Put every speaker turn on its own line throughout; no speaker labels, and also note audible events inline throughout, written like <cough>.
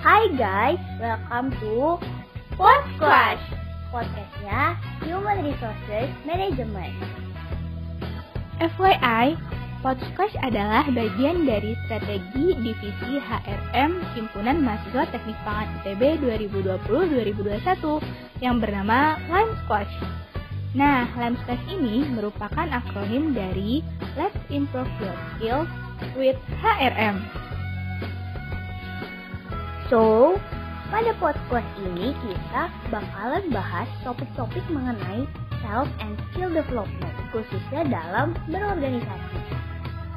Hai guys, welcome to Podcast Podcastnya Human Resources Management.
FYI, Podcast adalah bagian dari strategi divisi HRM Himpunan Mahasiswa Teknik Pangan ITB 2020-2021 yang bernama Lime Squash. Nah, Lime Squash ini merupakan akronim dari Let's Improve Your Skills with HRM.
So, pada podcast ini kita bakalan bahas topik-topik mengenai self and skill development, khususnya dalam berorganisasi.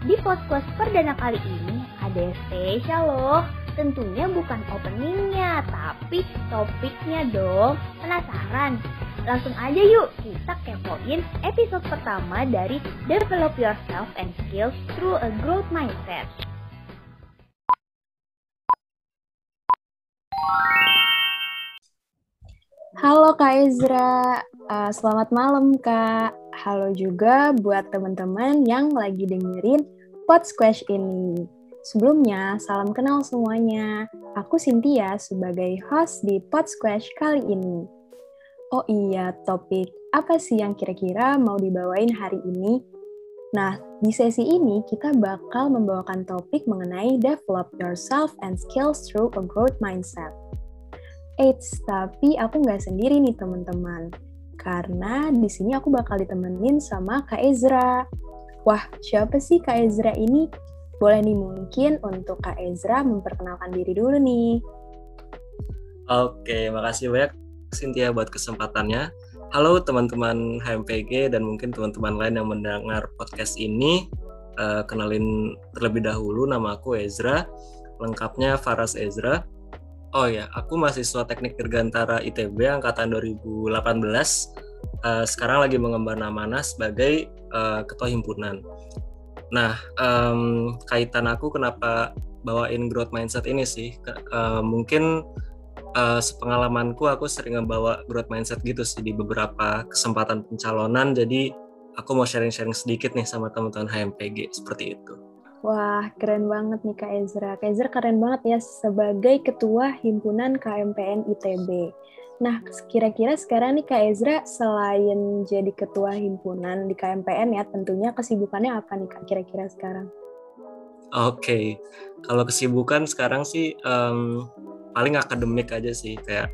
Di podcast perdana kali ini ada yang spesial loh. Tentunya bukan openingnya, tapi topiknya dong. Penasaran? Langsung aja yuk kita kepoin episode pertama dari Develop Yourself and Skills Through a Growth Mindset.
Halo Kak Ezra, uh, selamat malam Kak. Halo juga buat teman-teman yang lagi dengerin Podsquash ini. Sebelumnya, salam kenal semuanya. Aku Cynthia sebagai host di Podsquash kali ini. Oh iya, topik apa sih yang kira-kira mau dibawain hari ini? Nah, di sesi ini kita bakal membawakan topik mengenai develop yourself and skills through a growth mindset. Eits, tapi aku nggak sendiri nih teman-teman. Karena di sini aku bakal ditemenin sama Kak Ezra. Wah, siapa sih Kak Ezra ini? Boleh nih mungkin untuk Kak Ezra memperkenalkan diri dulu nih.
Oke, makasih banyak Cynthia buat kesempatannya. Halo teman-teman HMPG dan mungkin teman-teman lain yang mendengar podcast ini. Uh, kenalin terlebih dahulu nama aku Ezra, lengkapnya Faras Ezra Oh ya, aku mahasiswa Teknik Dirgantara ITB angkatan 2018. Uh, sekarang lagi mengemban amanah sebagai uh, ketua himpunan. Nah, um, kaitan aku kenapa bawain growth mindset ini sih, uh, mungkin uh, sepengalamanku aku sering ngebawa growth mindset gitu sih di beberapa kesempatan pencalonan. Jadi aku mau sharing-sharing sedikit nih sama teman-teman HMPG seperti itu.
Wah, keren banget nih Kak Ezra. Kak Ezra keren banget ya sebagai Ketua Himpunan KMPN ITB. Nah, kira-kira sekarang nih Kak Ezra selain jadi Ketua Himpunan di KMPN ya, tentunya kesibukannya apa nih Kak kira-kira sekarang?
Oke, okay. kalau kesibukan sekarang sih um, paling akademik aja sih, kayak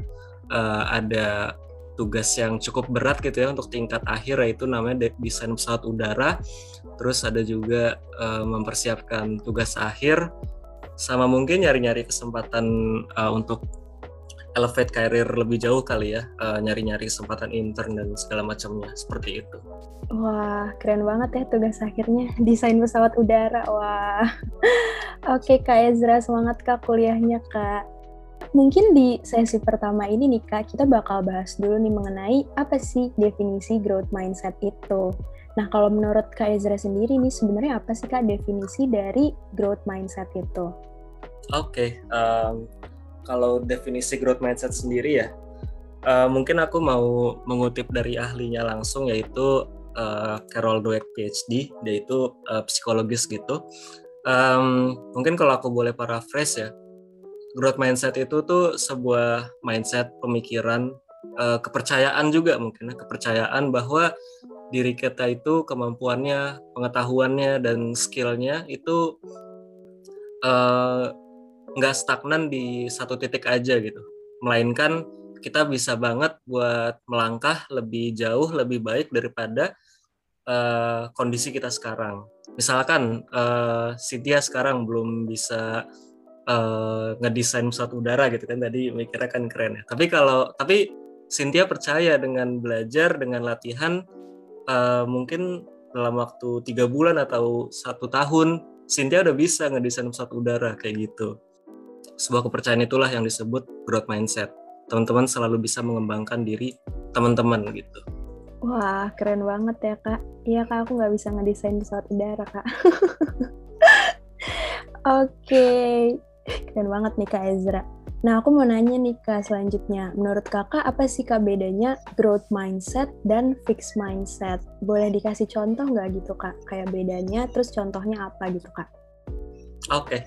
uh, ada tugas yang cukup berat gitu ya untuk tingkat akhir yaitu namanya desain pesawat udara. Terus ada juga uh, mempersiapkan tugas akhir sama mungkin nyari-nyari kesempatan uh, untuk elevate karir lebih jauh kali ya, nyari nyari-nyari kesempatan intern dan segala macamnya seperti itu.
Wah, keren banget ya tugas akhirnya desain pesawat udara. Wah. <laughs> Oke, Kak Ezra, semangat Kak kuliahnya, Kak. Mungkin di sesi pertama ini nih Kak, kita bakal bahas dulu nih mengenai apa sih definisi growth mindset itu. Nah, kalau menurut Kak Ezra sendiri nih, sebenarnya apa sih Kak definisi dari growth mindset itu?
Oke, okay, um, kalau definisi growth mindset sendiri ya, uh, mungkin aku mau mengutip dari ahlinya langsung yaitu uh, Carol Dweck PhD, yaitu uh, psikologis gitu. Um, mungkin kalau aku boleh paraphrase ya, growth mindset itu tuh sebuah mindset pemikiran uh, kepercayaan juga mungkin ya, kepercayaan bahwa diri kita itu kemampuannya pengetahuannya dan skillnya itu eh, nggak uh, stagnan di satu titik aja gitu. Melainkan kita bisa banget buat melangkah lebih jauh lebih baik daripada uh, kondisi kita sekarang. Misalkan uh, sekarang belum bisa uh, ngedesain pesawat udara gitu kan tadi mikirnya kan keren ya. Tapi kalau tapi Cynthia percaya dengan belajar dengan latihan uh, mungkin dalam waktu tiga bulan atau satu tahun Cynthia udah bisa ngedesain pesawat udara kayak gitu. Sebuah kepercayaan itulah yang disebut growth mindset. Teman-teman selalu bisa mengembangkan diri teman-teman gitu.
Wah, keren banget ya kak. Iya kak, aku nggak bisa ngedesain pesawat udara kak. <laughs> Oke, okay. Keren banget nih Kak Ezra. Nah, aku mau nanya nih Kak selanjutnya. Menurut Kakak, apa sih Kak bedanya growth mindset dan fixed mindset? Boleh dikasih contoh nggak gitu Kak? Kayak bedanya, terus contohnya apa gitu Kak?
Oke. Okay.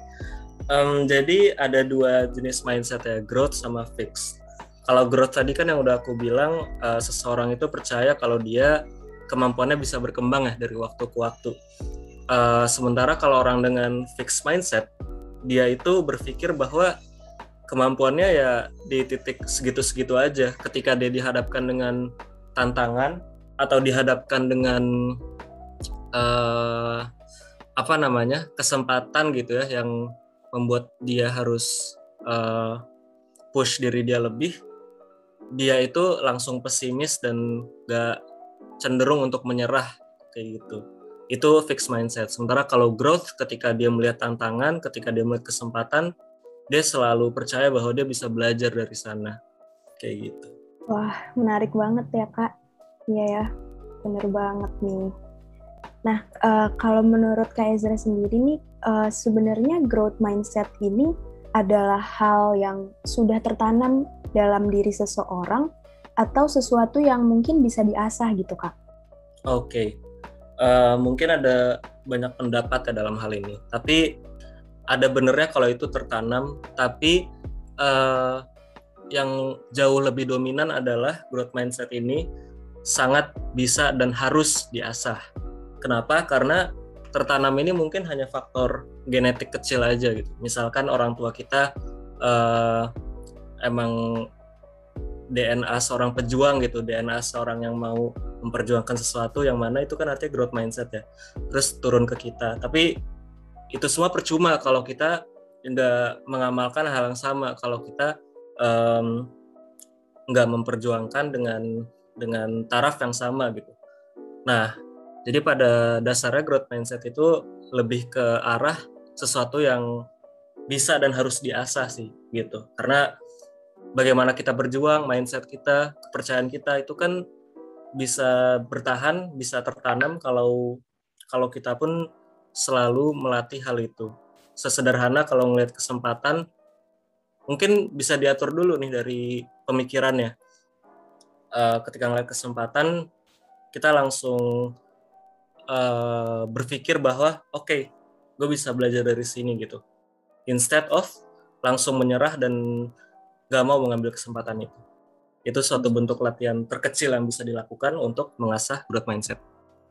Um, jadi ada dua jenis mindset ya, growth sama fix. Kalau growth tadi kan yang udah aku bilang, uh, seseorang itu percaya kalau dia kemampuannya bisa berkembang ya dari waktu ke waktu. Uh, sementara kalau orang dengan fixed mindset, dia itu berpikir bahwa kemampuannya ya di titik segitu-segitu aja. Ketika dia dihadapkan dengan tantangan atau dihadapkan dengan uh, apa namanya kesempatan gitu ya yang membuat dia harus uh, push diri dia lebih, dia itu langsung pesimis dan gak cenderung untuk menyerah kayak gitu. Itu fixed mindset. Sementara kalau growth ketika dia melihat tantangan, ketika dia melihat kesempatan, dia selalu percaya bahwa dia bisa belajar dari sana. Kayak gitu.
Wah, menarik banget ya, Kak. Iya ya, bener banget nih. Nah, uh, kalau menurut Kak Ezra sendiri nih, uh, sebenarnya growth mindset ini adalah hal yang sudah tertanam dalam diri seseorang atau sesuatu yang mungkin bisa diasah gitu, Kak?
Oke, okay. Eh, mungkin ada banyak pendapat ya dalam hal ini. Tapi ada benernya kalau itu tertanam, tapi uh, yang jauh lebih dominan adalah growth mindset ini sangat bisa dan harus diasah Kenapa? Karena tertanam ini mungkin hanya faktor genetik kecil aja gitu. Misalkan orang tua kita uh, emang DNA seorang pejuang gitu, DNA seorang yang mau memperjuangkan sesuatu yang mana itu kan artinya growth mindset ya. Terus turun ke kita. Tapi itu semua percuma kalau kita nggak mengamalkan hal yang sama. Kalau kita um, nggak memperjuangkan dengan dengan taraf yang sama gitu. Nah, jadi pada dasarnya growth mindset itu lebih ke arah sesuatu yang bisa dan harus diasah sih gitu. Karena bagaimana kita berjuang, mindset kita, kepercayaan kita itu kan bisa bertahan, bisa tertanam kalau kalau kita pun selalu melatih hal itu. Sesederhana kalau melihat kesempatan mungkin bisa diatur dulu nih dari pemikirannya. Uh, ketika ngeliat kesempatan kita langsung uh, berpikir bahwa oke okay, gue bisa belajar dari sini gitu instead of langsung menyerah dan gak mau mengambil kesempatan itu itu suatu bentuk latihan terkecil yang bisa dilakukan untuk mengasah growth mindset.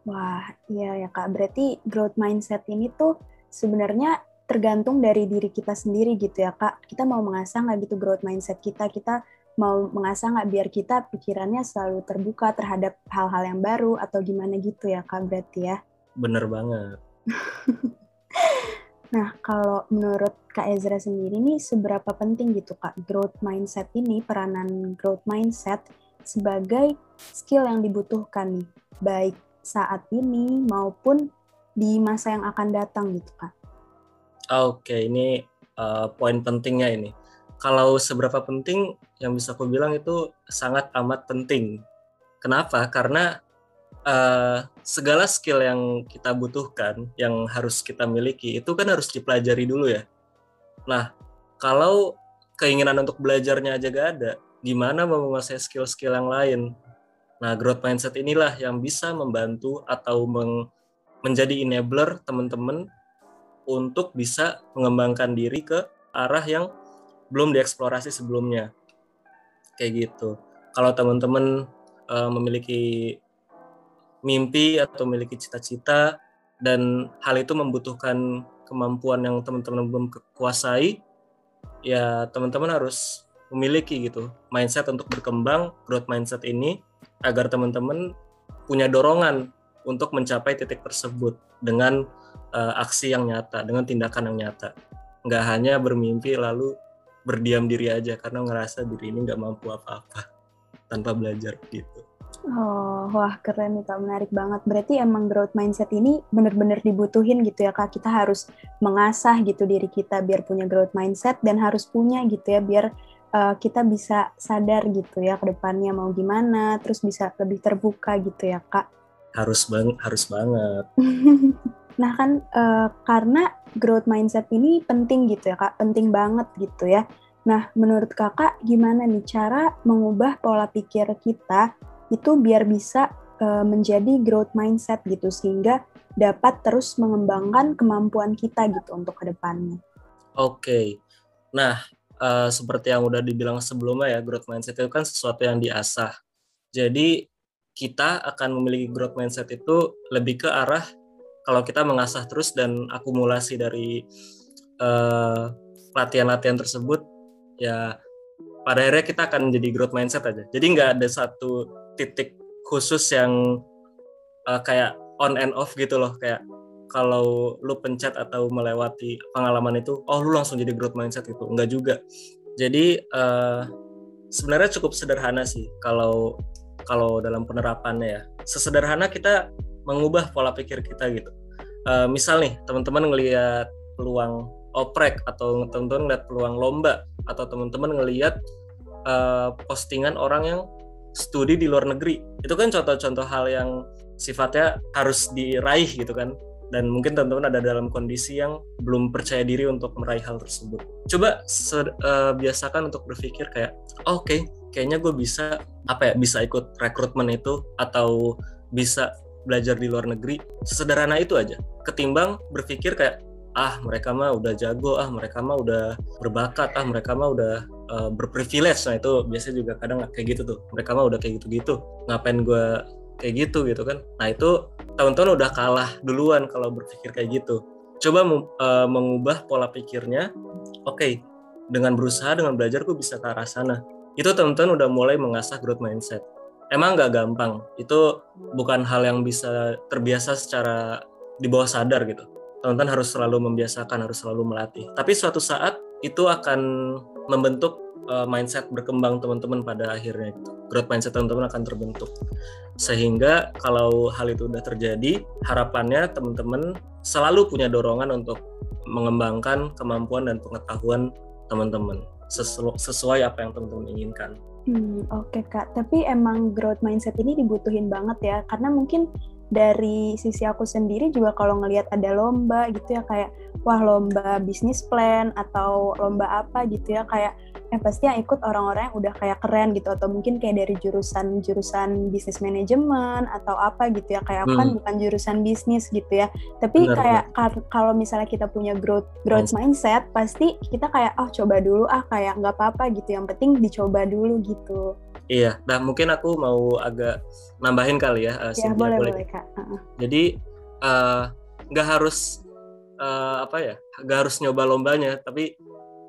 Wah iya ya kak. Berarti growth mindset ini tuh sebenarnya tergantung dari diri kita sendiri gitu ya kak. Kita mau mengasah nggak gitu growth mindset kita? Kita mau mengasah nggak biar kita pikirannya selalu terbuka terhadap hal-hal yang baru atau gimana gitu ya kak berarti ya?
Bener banget <laughs>
nah kalau menurut kak Ezra sendiri nih seberapa penting gitu kak growth mindset ini peranan growth mindset sebagai skill yang dibutuhkan nih baik saat ini maupun di masa yang akan datang gitu kak
oke ini uh, poin pentingnya ini kalau seberapa penting yang bisa aku bilang itu sangat amat penting. Kenapa? Karena uh, segala skill yang kita butuhkan, yang harus kita miliki, itu kan harus dipelajari dulu ya. Nah, kalau keinginan untuk belajarnya aja gak ada, gimana mau menguasai skill-skill yang lain? Nah, growth mindset inilah yang bisa membantu atau meng menjadi enabler teman-teman untuk bisa mengembangkan diri ke arah yang belum dieksplorasi sebelumnya kayak gitu kalau teman-teman uh, memiliki mimpi atau memiliki cita-cita dan hal itu membutuhkan kemampuan yang teman-teman belum kuasai ya teman-teman harus memiliki gitu mindset untuk berkembang growth mindset ini agar teman-teman punya dorongan untuk mencapai titik tersebut dengan uh, aksi yang nyata dengan tindakan yang nyata nggak hanya bermimpi lalu berdiam diri aja karena ngerasa diri ini nggak mampu apa-apa tanpa belajar gitu.
Oh, wah keren nih kak, menarik banget. Berarti emang growth mindset ini bener-bener dibutuhin gitu ya kak. Kita harus mengasah gitu diri kita biar punya growth mindset dan harus punya gitu ya biar uh, kita bisa sadar gitu ya ke depannya mau gimana, terus bisa lebih terbuka gitu ya kak.
Harus bang, harus banget. <laughs>
Nah kan uh, karena growth mindset ini penting gitu ya kak, penting banget gitu ya. Nah menurut kakak gimana nih cara mengubah pola pikir kita itu biar bisa uh, menjadi growth mindset gitu sehingga dapat terus mengembangkan kemampuan kita gitu untuk ke depannya.
Oke, nah uh, seperti yang udah dibilang sebelumnya ya, growth mindset itu kan sesuatu yang diasah. Jadi kita akan memiliki growth mindset itu lebih ke arah kalau kita mengasah terus dan akumulasi dari uh, latihan-latihan tersebut, ya pada akhirnya kita akan menjadi growth mindset aja. Jadi nggak ada satu titik khusus yang uh, kayak on and off gitu loh, kayak kalau lu pencet atau melewati pengalaman itu, oh lu langsung jadi growth mindset itu. Enggak juga. Jadi uh, sebenarnya cukup sederhana sih kalau kalau dalam penerapannya ya. Sesederhana kita mengubah pola pikir kita gitu. Uh, misal nih teman-teman ngelihat peluang oprek atau teman-teman ngelihat peluang lomba atau teman-teman ngelihat uh, postingan orang yang studi di luar negeri itu kan contoh-contoh hal yang sifatnya harus diraih gitu kan dan mungkin teman-teman ada dalam kondisi yang belum percaya diri untuk meraih hal tersebut. Coba uh, biasakan untuk berpikir kayak, oh, oke, okay, kayaknya gue bisa apa ya, bisa ikut rekrutmen itu atau bisa belajar di luar negeri. Sesederhana itu aja. Ketimbang berpikir kayak, ah mereka mah udah jago, ah mereka mah udah berbakat, ah mereka mah udah uh, berprivilege. Nah itu biasanya juga kadang kayak gitu tuh. Mereka mah udah kayak gitu-gitu. Ngapain gue kayak gitu gitu kan? Nah itu tahun-tahun udah kalah duluan kalau berpikir kayak gitu. Coba uh, mengubah pola pikirnya. Oke okay, dengan berusaha dengan belajar gue bisa ke arah sana. Itu teman-teman udah mulai mengasah growth mindset. Emang nggak gampang. Itu bukan hal yang bisa terbiasa secara di bawah sadar gitu teman-teman harus selalu membiasakan harus selalu melatih tapi suatu saat itu akan membentuk uh, mindset berkembang teman-teman pada akhirnya gitu. Growth mindset teman-teman akan terbentuk. Sehingga kalau hal itu udah terjadi, harapannya teman-teman selalu punya dorongan untuk mengembangkan kemampuan dan pengetahuan teman-teman sesu sesuai apa yang teman-teman inginkan.
Hmm, Oke okay, kak, tapi emang growth mindset ini dibutuhin banget ya, karena mungkin dari sisi aku sendiri juga kalau ngelihat ada lomba gitu ya kayak wah lomba bisnis plan atau lomba apa gitu ya kayak yang pasti yang ikut orang-orang yang udah kayak keren gitu. Atau mungkin kayak dari jurusan jurusan bisnis manajemen atau apa gitu ya kayak kan hmm. kan bukan jurusan bisnis gitu ya. Tapi Benar, kayak kalau misalnya kita punya growth growth mindset pasti kita kayak oh coba dulu ah kayak nggak apa-apa gitu. Yang penting dicoba dulu gitu
iya nah mungkin aku mau agak nambahin kali ya uh,
ya boleh boleh. kak.
Uh -uh. jadi eh, nggak uh, harus uh, apa ya nggak harus nyoba lombanya tapi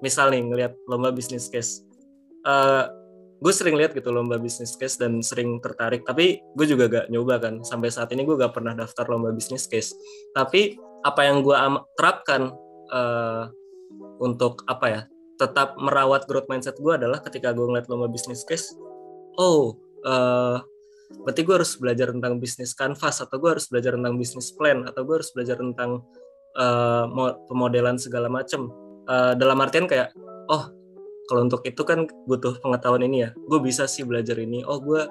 misal nih ngelihat lomba bisnis case uh, gue sering lihat gitu lomba bisnis case dan sering tertarik tapi gue juga gak nyoba kan. Sampai saat ini gue gak pernah daftar lomba bisnis case. Tapi apa yang gue terapkan uh, untuk apa ya tetap merawat growth mindset gue adalah ketika gue ngeliat lomba bisnis case oh uh, berarti gue harus belajar tentang bisnis canvas atau gue harus belajar tentang bisnis plan atau gue harus belajar tentang uh, pemodelan segala macam uh, dalam artian kayak oh kalau untuk itu kan butuh pengetahuan ini ya. Gue bisa sih belajar ini. Oh gue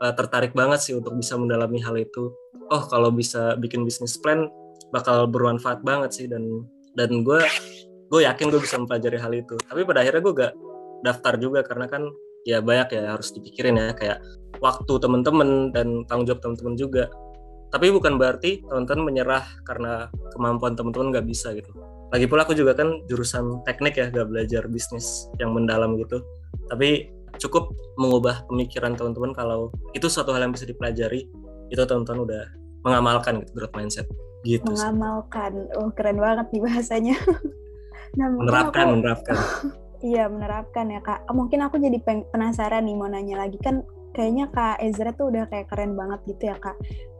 uh, tertarik banget sih untuk bisa mendalami hal itu. Oh kalau bisa bikin bisnis plan bakal bermanfaat banget sih. Dan dan gue gue yakin gue bisa mempelajari hal itu. Tapi pada akhirnya gue gak daftar juga karena kan ya banyak ya harus dipikirin ya kayak waktu temen-temen dan tanggung jawab temen-temen juga. Tapi bukan berarti teman-teman menyerah karena kemampuan teman-teman nggak bisa gitu. Lagi pula aku juga kan jurusan teknik ya gak belajar bisnis yang mendalam gitu. Tapi cukup mengubah pemikiran teman-teman kalau itu suatu hal yang bisa dipelajari itu teman-teman udah mengamalkan gitu growth mindset. Gitu
mengamalkan. Oh keren banget nih bahasanya. <laughs>
Nah, menerapkan aku, menerapkan <laughs>
iya menerapkan ya kak mungkin aku jadi penasaran nih mau nanya lagi kan kayaknya kak Ezra tuh udah kayak keren banget gitu ya kak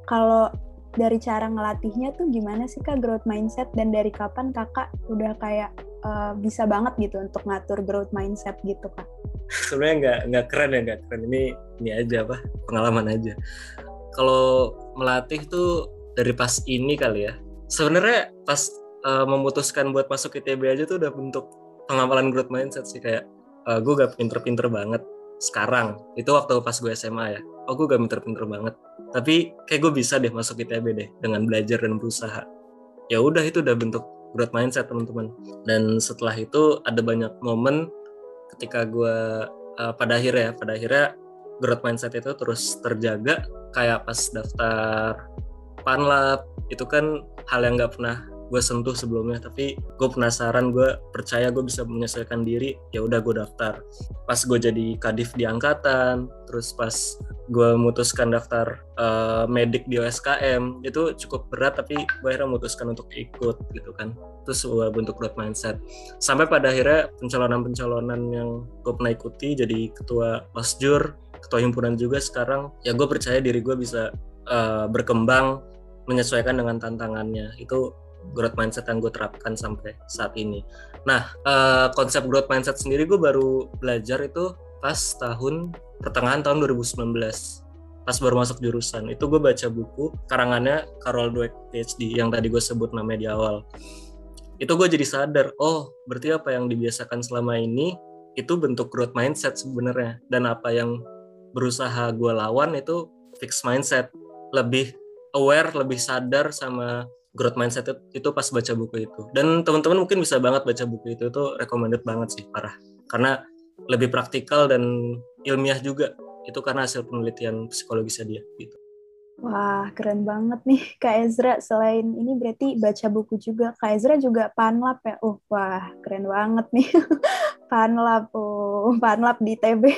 kalau dari cara ngelatihnya tuh gimana sih kak growth mindset dan dari kapan kakak udah kayak uh, bisa banget gitu untuk ngatur growth mindset gitu kak?
Sebenarnya nggak nggak keren ya nggak keren ini ini aja apa pengalaman aja. Kalau melatih tuh dari pas ini kali ya. Sebenarnya pas uh, memutuskan buat masuk ITB aja tuh udah bentuk pengamalan growth mindset sih kayak uh, gue gak pinter-pinter banget sekarang. Itu waktu pas gue SMA ya. Oh gue gak pinter-pinter banget. Tapi kayak gue bisa deh masuk ITB deh dengan belajar dan berusaha. Ya udah itu udah bentuk growth mindset teman-teman. Dan setelah itu ada banyak momen ketika gue uh, pada akhirnya ya pada akhirnya growth mindset itu terus terjaga. Kayak pas daftar panlab itu kan hal yang nggak pernah gue sentuh sebelumnya tapi gue penasaran gue percaya gue bisa menyesuaikan diri ya udah gue daftar. Pas gue jadi kadif di angkatan terus pas gue memutuskan daftar uh, medik di OSKM itu cukup berat tapi gue akhirnya memutuskan untuk ikut gitu kan. Itu sebuah bentuk growth mindset. Sampai pada akhirnya pencalonan-pencalonan yang gue pernah ikuti jadi ketua osjur ketua himpunan juga sekarang ya gue percaya diri gue bisa uh, berkembang menyesuaikan dengan tantangannya. Itu growth mindset yang gue terapkan sampai saat ini. Nah uh, konsep growth mindset sendiri gue baru belajar itu pas tahun pertengahan tahun 2019 pas baru masuk jurusan. Itu gue baca buku karangannya Carol Dweck PhD yang tadi gue sebut namanya di awal. Itu gue jadi sadar oh berarti apa yang dibiasakan selama ini itu bentuk growth mindset sebenarnya. Dan apa yang berusaha gue lawan itu fixed mindset. Lebih aware lebih sadar sama growth mindset itu, pas baca buku itu dan teman-teman mungkin bisa banget baca buku itu itu recommended banget sih parah karena lebih praktikal dan ilmiah juga itu karena hasil penelitian psikologisnya dia gitu
Wah, keren banget nih <laughs> Kak Ezra. Selain ini berarti baca buku juga. Kak Ezra juga panlap ya? Oh, wah, keren banget nih. <laughs> panlap, oh, panlap di TB. <laughs>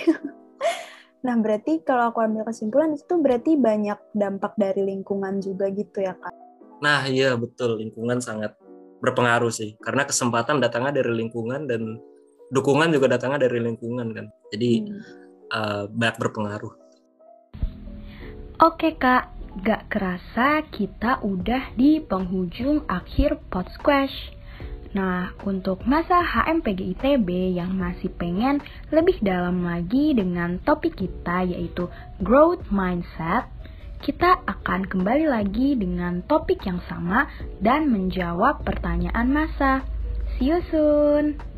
Nah, berarti kalau aku ambil kesimpulan itu berarti banyak dampak dari lingkungan juga gitu ya, Kak?
Nah, iya betul. Lingkungan sangat berpengaruh sih. Karena kesempatan datangnya dari lingkungan dan dukungan juga datangnya dari lingkungan kan. Jadi hmm. uh, banyak berpengaruh.
Oke, Kak. Gak kerasa kita udah di penghujung akhir Podsquash. Nah, untuk masa HMPG ITB yang masih pengen lebih dalam lagi dengan topik kita yaitu growth mindset, kita akan kembali lagi dengan topik yang sama dan menjawab pertanyaan masa. See you soon!